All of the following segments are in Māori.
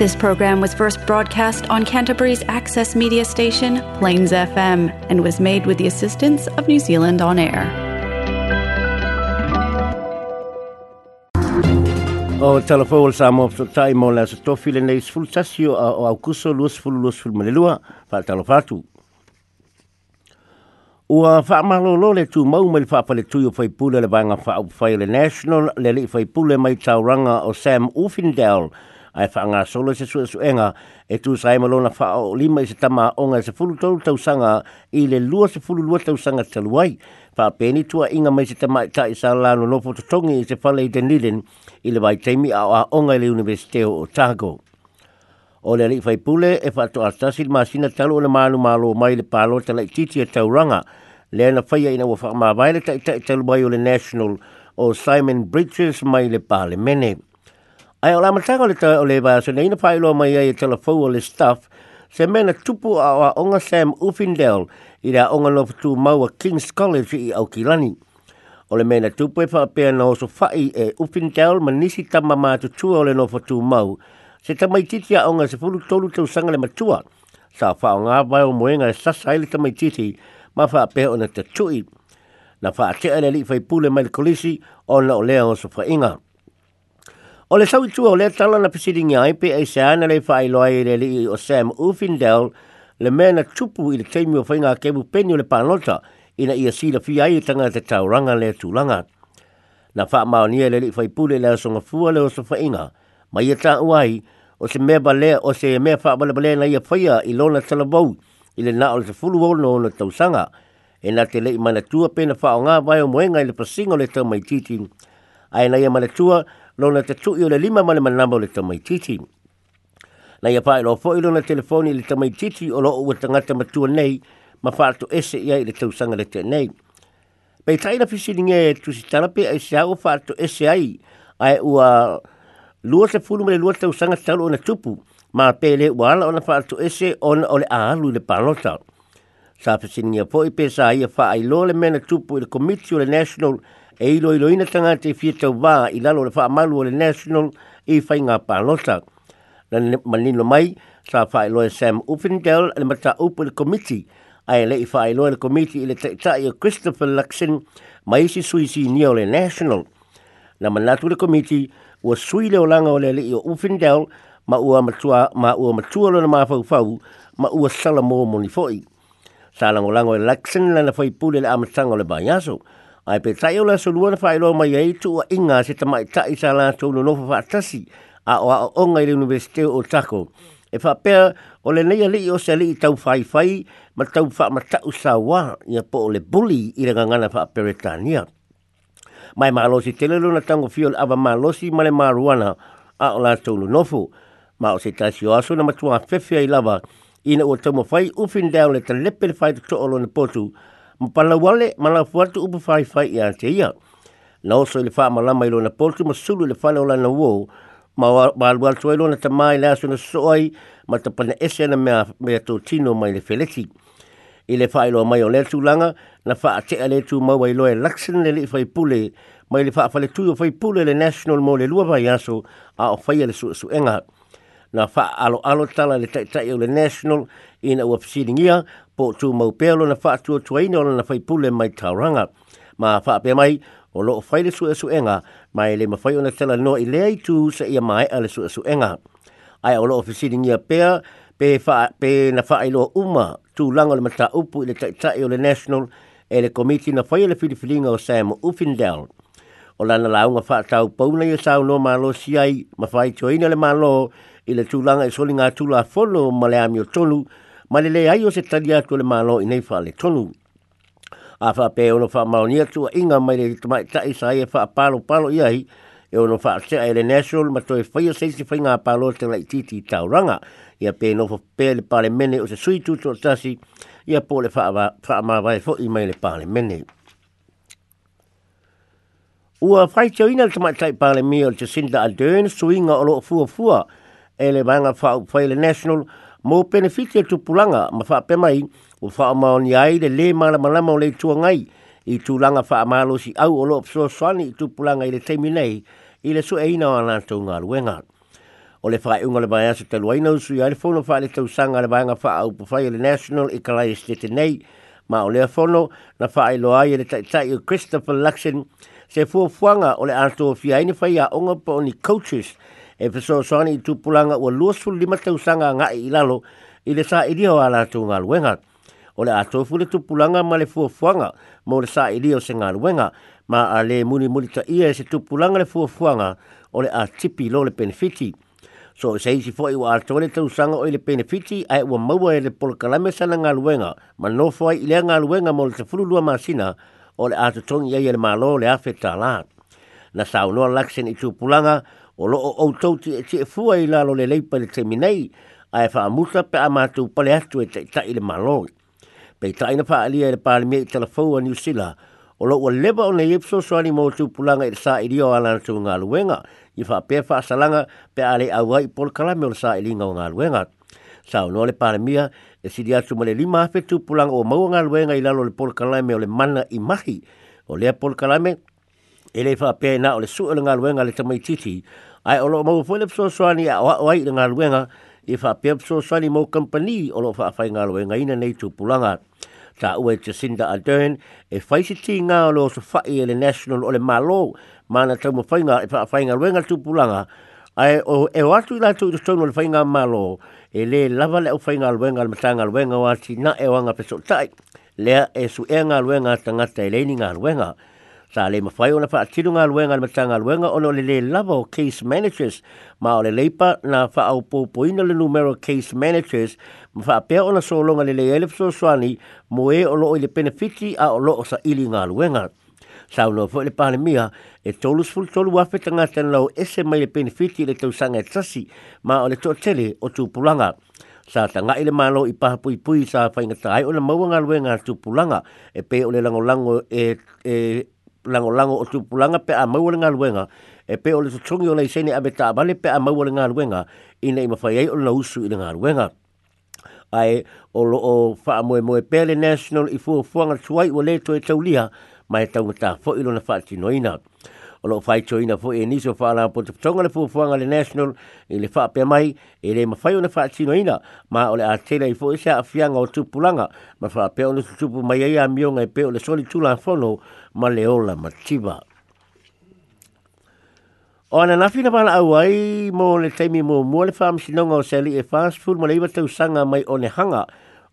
This program was first broadcast on Canterbury's access media station, Plains FM, and was made with the assistance of New Zealand On Air. O telefon sa mo tai mo la stofi le nei sful tasio o au kuso lus ful lus ful melua fa telofatu. Ua whaamalolo le tū mau mai whaapale tūi o whaipule le vanga whaau whai le National le li whaipule mai tauranga o Sam Uffindale – ai whaanga solo se sua suenga e tu sai malona wha o lima se tama onga se fulu tolu tau sanga i le lua se fulu lua tau sanga taluai wha peni tua inga mai se tama i ta i sa lano nopo tatongi se fa i den liden i le vai teimi a a onga le universiteo o Tago. O le fai pule e fa to astasi le masina talo le manu malo mai le palo tala i titi e tauranga le ana whaia ina ua fa ma vaile ta te te i talu o le national o Simon Bridges mai le pale mene. Ai ola matanga le tau le ba so neina pai lo mai ai e tele fo o le staff se mena tupu a o onga sem Uffindale i ra onga lo tu maua King's College i okilani ole le mena tupu e whapea na oso fai e Uffindale ma nisi tama mātu tua o le no tu mau se titi a onga se fulu tolu tau sanga le matua sa fa nga ngā o moenga e sasai le titi ma whapea o na te tui na wha a te ale li fai pule mai le kolisi o na o lea oso inga. O le tau tua o le tala na pisiringi ai pe ai se ana le whae loa i re li o Sam Ufindel le mea na tupu i le teimi o whainga kebu penio le panota ina ia sila fi ai i tanga te tauranga le tūlanga. Na wha mao nia le li whai pule le asonga fua le o sa whainga, mai ia e tā uai o se mea bale o se mea wha bale bale na ia whaia i lona talabou i le na o le se fulu ono o na tausanga e na te le i mana tua pena wha o ngā vai o moenga i le pasinga le tau mai titi. Ai na ia mana tua le lona te tu'i o le lima male manama o le tamaititi. Na ia pae lo fo'i lona telefoni le tamaititi o lo wa tangata matua nei, ma wha ato ese ia i le tausanga le te nei. Pei tai na fisi ni ngee tu si tarape ai se hao wha ato ese ai, ai ua lua se fulu me le lua tausanga talo na tupu, ma pe le wala o na ato ese ona o le ahalu le palota. Sa fisi ni fo fo'i pesa ia wha ai lo le mena tupu i le komitio le national national e ilo ilo ina tanga te fia tau wā i lalo le whaamalu o le National i whai ngā pālosa. Na manino mai, sa whae loe Sam Uffendel le mata upo le komiti, ai le i whae loe le komiti i le taitai o Christopher Luxon mai si suisi ni o le National. Na manatu le komiti, ua sui leo langa o le le i o Uffendel, ma ua matua, ma ua matua lona mā whau ma ua salamo moni foi. Sa lango lango e Luxon lana whai pule le amatanga o le bayaso, ai pe tai ola so luana fai loa mai ei tua inga se ta mai tai sa la tau no fa tasi a o a o onga le universite o tako. E fa pea o le neia li o se li tau fai fai ma tau fa ma tau sa wa i po le buli i le ngangana fa peretania. Mai malosi tele luna tango fio le ava malosi ma le maruana a o la tau no nofu ma o se tasi o aso na matua fefea i lava i o ua fai mawhai ufin dao le talepe le fai to to'o lo na potu ma pala wale ma la fuatu upa fai fai ya te ia. Na oso ili faa ma lama ilo na poltu ma sulu ili fale ola na wo ma walu alu suelo na tamai la asu na soi ma tapana ese na mea me to tino mai le feleti. Ile faa ilo mai o lea tūlanga na fa te ale tu maua ilo lo laksin le li fai pule fa fa le tu tūio fai pule le national mo le lua vai so a o fai ele su su enga. Na fa alo alo tala le taitai o le national in ina ua pisiringia po tu mau pelo na fa tu tu ina na fai pule mai tauranga ma fa pe mai o lo fai le su su enga mai le mafai ona tala no i le ai tu se ia mai ale su su enga ai o lo ofisi ni ia pe pe fa pe na fa ilo uma tu lango le mata upu i le tai tai o le national e le komiti na fai le filifilinga o Sam Ufindel. O lana launga wha tau pauna i sau no malo si ai, ma fai le malo i le tūlanga i soli ngā tūla folo ma le ami o tonu, ma le le ai o se tali atu le malo i nei fale tonu. A fa pe e ono fa maonia atu inga mai le tuma i e tae sa ia e fa palo palo i ai, e ono fa se a ele national ma toi fai a seisi fai ngā palo te lai titi i tauranga, ia pe no fa pe le pale mene o se sui tuto tasi, ia po le fa ma vai fo i mai le pale mene. Ua fai te oina le tamai tai pale mi o te Cinda Ardern, suinga o loo fua fua, e le vanga fai le national, mo penefiti e tu pulanga ma wha mai o wha mao ni ai le le malamalama o le tua ngai i tūlanga wha amalo si au o loo pso swani i tupulanga i le teimi nei i le su e ina o anantou ngā luenga. O le whae unga le baia sa telu ina usu i aile fono wha le tausanga le baia ngā wha au pufai e le National Ikalai Estete nei ma o lea fono na wha loa i e le taitai o Christopher Luxon se fuafuanga o le anantou o fia ina whai a onga po ni coaches e fiso soani tu pulanga o luosu lima sanga nga i lalo i le sa i dio ala tu ngā luenga. O le ato fule tu pulanga ma le fuafuanga mo le sa i dio se ngā luenga ma a le muni muli ta ia e se tu pulanga le fuafuanga o le a tipi lo le benefiti. So se isi fo i wa ato le tau sanga o le benefiti a e wa maua e le polkalame sana ngā luenga ma no fuai i le ngā luenga mo le te furu lua masina o le ato tongi ia i e le malo le afe ta la. Na sa unua laksen i tu pulanga o lo o tau ti e tia fua i lalo le leipa le te minei, a e wha amusa pe amatu pale atu e tei tai le maloi. Pei tai na wha alia e le pālimia i telefau a New o lo ua leba o nei epso soani mō tū pulanga i le sā i rio alana tū ngā luenga, i wha pē wha asalanga pe ale au ai pol kalame o le sā i ringa o ngā luenga. Sā unua le pālimia e siri atu ma lima hape tu pulanga o maua ngā luenga i lalo le pol kalame o le mana i mahi, o lea pol kalame, e le wha pē na o le le tamaititi, o le suelanga luenga le tamaititi, ai o lo mo fo le so ani o ai nga luenga ifa fa pe so ani mo company o lo fa fa nga luenga ina nei tu pulanga ta u e te sinda a dern e faisi ti nga o lo so fa i e le national o le malo mana tau mo fa e nga i fa nga luenga tu pulanga ai o e o atu la tu i tono le fa nga malo e le lava le o fa nga luenga le matanga luenga o si na e wanga peso tai lea e su e nga luenga tai e le ni nga luenga luenga sa le mafai ona fa tinu nga luenga le matanga luenga ona le le lava o case managers ma o le leipa na fa au popoina le numero case managers ma fa pe ona so longa le le ele so swani mo e o lo le benefiti a o lo sa ili nga luenga sa no fo le pale mia e tolu sful tolu wa fetanga nga tan lo ese mai le benefiti le tau sanga e tsasi ma o le to tele o tu pulanga sa tanga ile malo i paha pui pui sa fainga tai o le mau nga luenga tu pulanga e pe o le lango lango e, e lango lango o pulanga pe a maua ngā luenga, e pe o le tutungi o nei sene abeta tā vale pe a maua ngā luenga, i nei mawhai ei o na usu i ngā luenga. Ai, o lo o fa moe moe pe le national i fuafuanga tuai o le to e tau lia, mai tau ngatā fo ilo na whaati tino ina o fai cho ina fo e ni so fa la po tonga le fo fo le national e le fa pe mai e le ma fai ona fa chino ina ma ole le atela i fo e sa fia nga o tu pulanga ma fa pe ona tu pu mai ia mio nga pe ole soli tu fo no ma le ola ma chiba ona na fina bana au ai mo le taimi mo mo le fam sino nga o seli e fast food ma le iba te usanga mai o hanga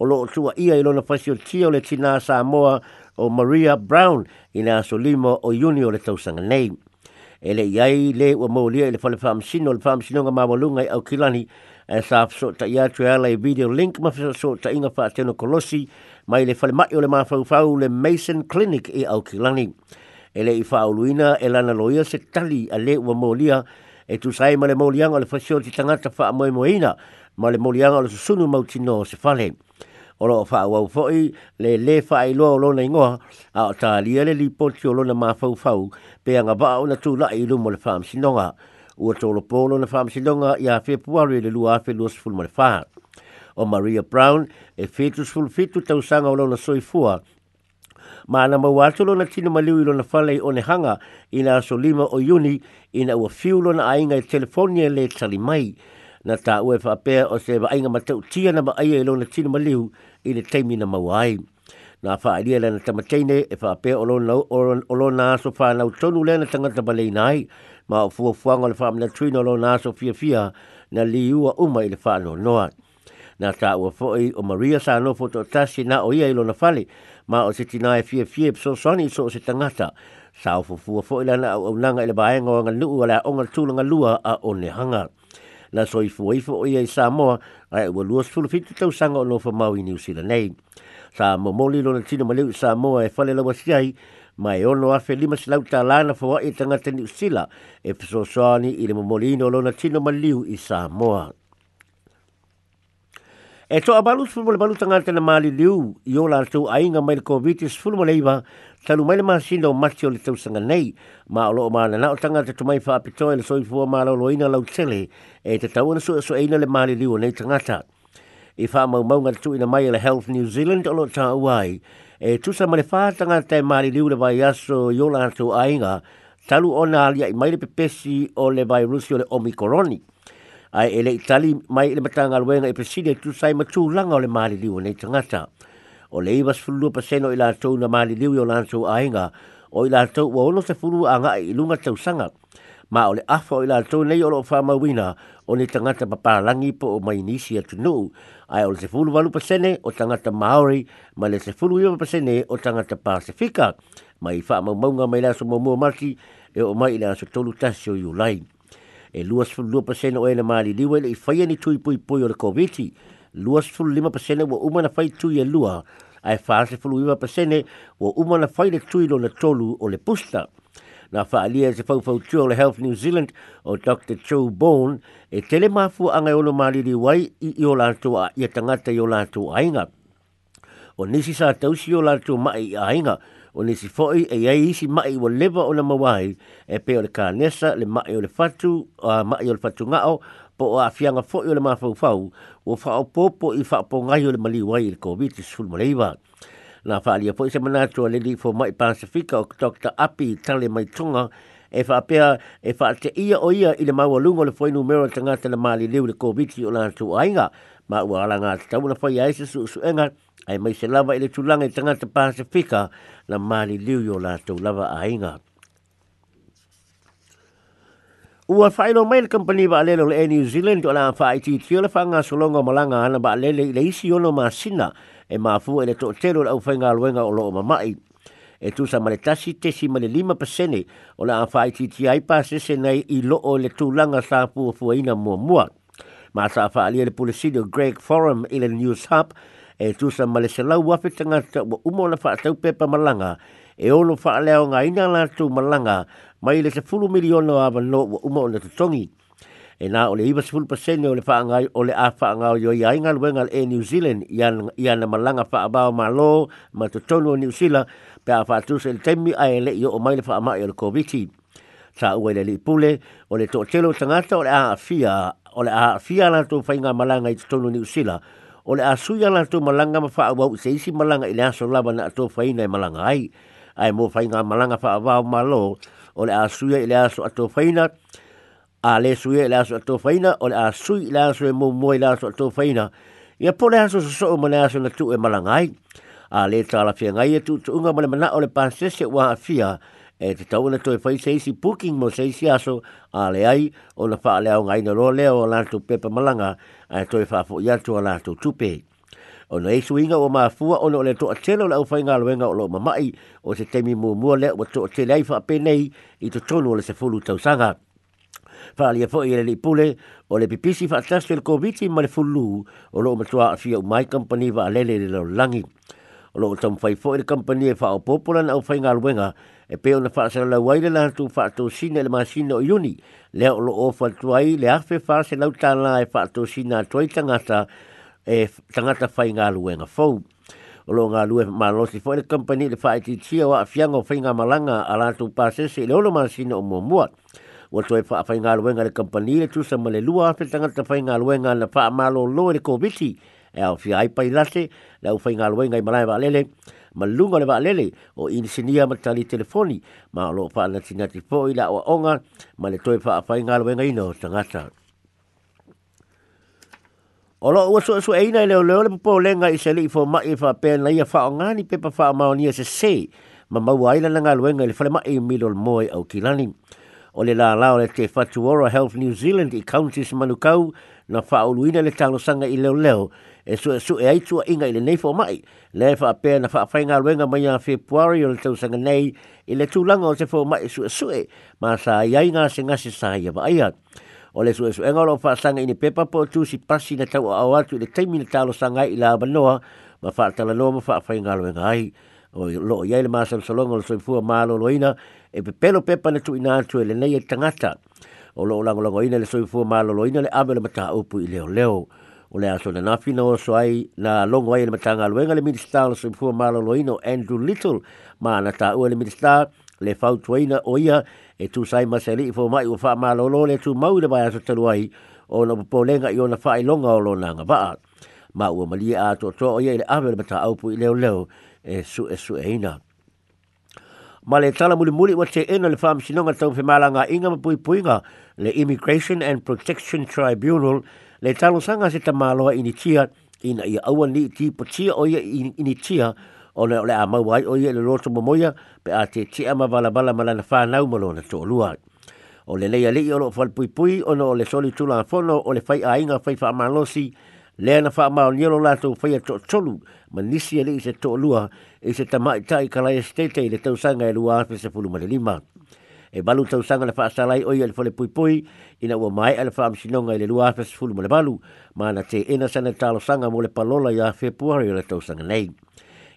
Olo lo tua ia i lona fasio tio le tina Samoa moa o Maria Brown i nga solimo o Junior le tausanga nei. E le iai le ua maulia i le fale whamsino, le whamsino nga mawalunga i au kilani e sa fso ta ia tue ala i video link ma fso so ta inga wha teno kolosi mai le fale mai o le mawhau le Mason Clinic i au kilani. E le i whaoluina e lana loia se tali a le ua maulia e tu sai ma le maulianga le fasio ti tangata wha moina ma le maulianga le susunu mautino se fale. Mai o lo fa wa fo i le le fa i lo lo nei ngoa a ta li e le li po tio lo na ma fa fa pe nga ba o tu la i lu mo le fam si nonga o to lo po lo na fam si nonga ya fe pu a le lu a fe lu os fu mo le fa o maria brown e fe tu sul fe tu tau sanga o lo na soi fua ma na ma wa lo na tino maliu i lo na fa le o ne hanga ina na so lima o yuni i na o fiu lo na ainga e i telefonia le tali mai na ta ue fa pe o se va inga mate tia na ba ai e lona tina maliu liu i le teimi na mauai. Na fa ai le na tamateine e fa pe o lona o lona aso fa na utonu le na tangata ba lei nai ma o fua fuanga le fa amina tuina o lona aso fia fia na liu a uma i le fa no noa. Na ta ua fo i o Maria sa no foto tasi na o ia i lona fale ma o se tina e fia fia e so soani so o se tangata sa o fufua fo i lana au au nanga i le baenga o ngalu ua la o ngal tūlanga lua a o ne hanga la soifua ifo o iai Samoa a e ua lua sulu fitu tau sanga o lofa mau i New Zealand nei. Sa mo moli lona tino e e maleu i Samoa e fale lawa siai, ma e ono afe lima silau ta lana fawa i tangata New Zealand e fesosoani i le mo moli ino lona tino maleu i Samoa. Samoa. E to abalu sulu mole balu tanga tena mali liu i ola tu ainga mai covid is sulu mole iba tanu mai le masino matio le tau nei ma o loo mana na o tanga te tumai fa apito e le soi fua ma lo loina lau tele e te tau ana su e su eina le mali liu nei tangata i fa mau mau ngatu ina mai le health new zealand o loo ta uai e tu sa mole fa tanga te mali liu le vai aso i ola tu ainga talu ona alia i mai le pepesi o le virus o le omikoroni ai ele itali mai le matanga alwe nga e preside tu sai matu langa ole le liu nei tanga O ole iwas fulu pa seno i na maali liu yo lanso ainga, o i la tau wa se fulu anga i lunga tau sanga. Ma ole le afa o nei o lo fa wina o ne tangata papa langi po o mai ni sia atu no ai ole le se fulu walu pa sene o tangata Maori, ma le se fulu iwa pa sene o tangata Pasifika, ma i fa maunga mai la so mo mamua mati, e o mai i la so tolu tasio yu laini e luas fulu lua pasena o ele maali liwa ele i faya ni tui pui pui o le covid Luas e fulu lima pasena wa umana fai tui e lua a e fase fulu iwa pasene wa umana fai le tui lo na tolu o le pusta. Na faalia e se fau fau tua o le Health New Zealand o Dr. Joe Bone e tele mafu anga e ono maali liwa i i o lantu a i i o lantu a O nisi sa tausi o lantu ma i a o nisi foi e ia isi mai o leva o na mawai e pe o le kanesa le mai o le fatu a mai o le fatu ngao po o afianga foi o le mafaufau o fao popo i fao ngai o le mali wai le COVID-19 sulmoleiva. Nā fa'alia fo'i i se manatua le li lifo mai Pasifika o Dr. Api tale mai tonga e whaapea e whaate ia o ia i le maua lungo le fo'i numero tangata le mali leu le COVID-19 o nātua ainga. Nā ma ua ala ngā te tauna whai ai se su enga, ai mai se lava i le tūlanga i Pasifika na mali Liu yo la tau lava a inga. Ua whaino mai le company ba alelo le New Zealand o la wha i titi o le wha ngā malanga ana ba alele i le isi ono mā sina e mā fua e le tō tero la uwha ngā luenga o loo mamai. E tūsa ma le tasi tesi ma le lima pasene o la wha ai pāsese nei i loo le tūlanga sa fua fua ina mua mua. mua ma sa fa ali le polisi Greg Forum i le News Hub e tu sa ma le se lau tanga ta wa umo na fa tau pepa malanga e ono fa leo nga ina la tu malanga mai le se fulu o ava no wa umo na tutongi e na o le iwa se fulu pasene o le fa anga o le a fa anga o yo ia inga luenga le e New Zealand i ana malanga fa abao ma lo ma tutonu o New Zealand pe a fa tu se le temi a ele i o mai le fa amai o le covid sa uele li pule o le to telo tangata o a afia ole a fia la tu fainga malanga i tonu ni usila ole a suia la tu malanga ma faa wau malanga i le aso lava na tu faina i malanga ai ai mo fainga malanga fa wau malo ole a suia i le aso a tu faina a le suia i le a tu faina o a sui i le e mo mo i le aso a tu faina ia po le aso so mo na le aso na tu e malanga ai a le tala fia ngai e tu tu nga ma le mana o le pasese wa a fia e te tau na toi fai seisi booking mo seisi aso a le ai o na faa leo ngai na lo leo o lantou pepa malanga a toi faa fo iatu o lantou tupe. O na eisu inga o maa fua o na o le toa tele o le au ngā luenga o lo mamai o se temi mua mua leo o toa tele ai faa penei i to tonu o le se fulu tau sanga. Fa lia fo i le li pule o le pipisi faa tasu le COVID-19 ma le fulu o lo matua a fia umai company va alele le lo langi lo o tam fai fōi re kampani e o pōpola na au fai ngā luenga e peo na wha sara lau aile lana tū wha tō sina le māsina o iuni lea o lo o wha tuai le awhi wha se lau tāna e wha tō sina tuai tangata e tangata fai ngā luenga fōu o lo ngā lue mā losi fōi re kampani le wha e titia o a fianga o fai ngā malanga a lana tū pāsese le olo māsina o mua mua Wa toi wha awhai ngā luenga le company le tūsa ma le lua awhi tangata whai ngā luenga na wha amalo lo le kōbiti. Wa e au fia ai pai lase, le au fai ngalo wenga i marae wa le valele o insinia ma tali telefoni, ma alo wha ana tingati po i la onga, ma le toi wha fai ngalo wenga ino tangata. O lo ua sua sua eina i e leo leo le popo lenga i se li i fo mai i e wha pēna ia wha o ngani pepa wha o maonia se se, ma maua aila na ngalo wenga i le whale Ma maua aila na au kilani o le la lao le te Fatuoro Health New Zealand i Counties Manukau na whaoluina le talosanga i leo leo e su e su e aitua inga i le neifo mai le e whaapea na whaafainga luenga mai a Februari o le talosanga nei i le tūlanga o te fo mai su e su e ma sa iai ngā se ngasi sa ia wa aia o le su e su e ngoro whaasanga i ne pepa po tu si pasi na tau au atu i le taimi na talosanga i la abanoa ma whaatala noa ma whaafainga luenga ai o lo iai masal maa salosalonga o le soifua maa loloina e pe pelo pepa na tuina atu e le nei e tangata. O lo lango lango ina le soifu ma lo ina le amele mata upu i leo leo. O le aso na nafi na oso ai na longo ai le matanga luenga le minister le soifu ma lo ino Andrew Little ma na ta ua le minister le fautuaina o ia e tu sai ma seri ifo mai ufa ma lo lo le tu mau le baya so talu ai o na popolenga i ona fai longa o lo nanga vaa. Ma ua malia ato toa o ia i le amele mata upu i leo leo e su e su e ina. E ma le tala muli muli wa te ena le whaam sinonga tau whi malanga inga ma pui puinga le Immigration and Protection Tribunal le talo sanga se ta maloa ini tia ina ia awa ni ti po tia o ia ini tia o le ole a mawai o ia le roto mamoya pe a te tia ma vala bala malana whanau malo na to lua. O le leia le i olo fal pui pui o no o le soli tula fono o le fai a inga fai wha malosi malosi le na fa ma ni lo la to fa ya to tolu ma ni si ele se to lua e se ta mai tai kala e ste le tau sanga e lua pe se pulu ma lima e balu tau sanga le fa sala o ye le fole pui pui i wa mai al fa am si nonga le lua pe se pulu ma balu ma na te ena sana ta lo sanga mo le palola ya fe puari le tau sanga nei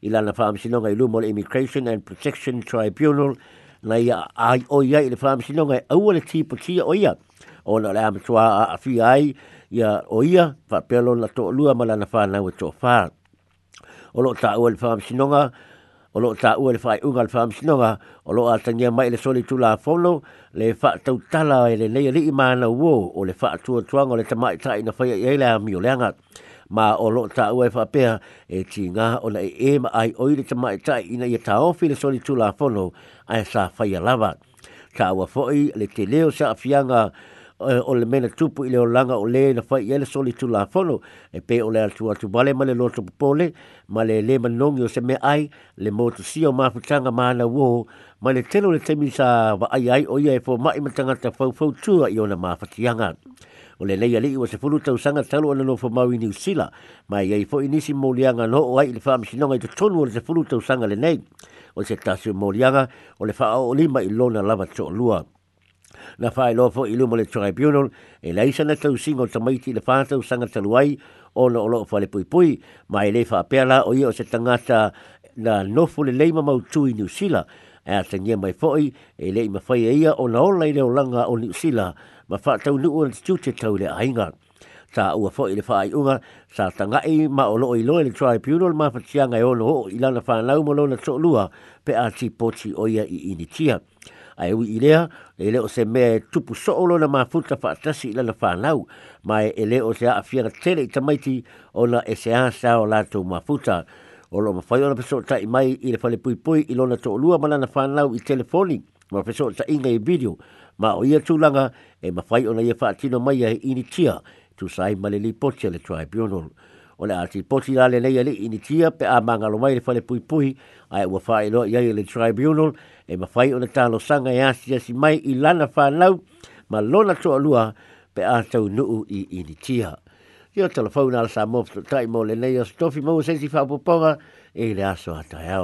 ila na fa am si i lua mo le immigration and protection tribunal na ia ai o ye le fa am si nonga e au le tipu tia o ye ona le am tua a fi ai ia o ia fa pelo na to lua mala na fa na wo fa e o lo ta e o le fa sinonga o lo ta o le fa u gal fa sinonga o lo atangi mai le soli tula folo le fa tau tala e le nei li mana wo o le fa tu tu o le tama ta ina fa ia le mi o le anga ma o lo ta o fa pe e, e tinga o le e ma ai o le tama ta ina ia ta o le soli tula folo ai sa fa ia lava ka wa foi le te leo sa fianga Eh, o le mena tupu i le olanga o le na fai yele soli tu la fono e pe o le al tu bale ma le loto popole ma le le manongi o se me ai le motu si o ma na wo ma le telo le temi sa wa ai ai o ia e fo ma ima tanga ta fau fau tua i ona mafutianga o le leia li iwa se fulu tau sanga talo ana nofo mau i ni usila ma i ai fo inisi molianga no o ai il faa misinonga i tutonu o le se fulu tau sanga le nei o se tasu molianga o le faa o lima i lona lava cho lua na fai lofo i lumo le tribunal e laisa na tau singo ta le fātau sanga taluai o na olo o fale pui pui ma e lefa apela o ia o se tangata na nofu le leima mau tui New Sila e a te mai foi e lei ma fai e ia o na olai leo langa o New Sila ma fa tau nuu an tute tau le ainga sa ua foi le fai unga sa tanga i ma olo i loe le tribunal ma fatianga e ono o ilana fai lau molo na tolua pe a ti pochi o ia i initia a ewi i lea, e leo se mea e tupu soolo na maa funta wha atasi ila na whanau, ma e leo se a awhia na tere i tamaiti o na e se asa o lātou maa funta. O lo mawhai o na peso ta i mai i le whale pui pui i lona to olua mana na whanau i telefoni, ma peso ta inga i video, ma o ia tūlanga e mawhai o na ia wha atino mai a he initia, tu sai malili poche le tribunal. Tu sai malili poche le tribunal o le ati poti la le leia li ni tia pe a manga lo mai le fale pui pui ai ua fa i loa le tribunal e ma fai o le talo sanga e asi asi mai i lana fa nau ma lona to alua pe a tau nuu i ini tia. Ti o telefona ala sa mofto tai mo le leia stofi mo sensi fa poponga e le aso atai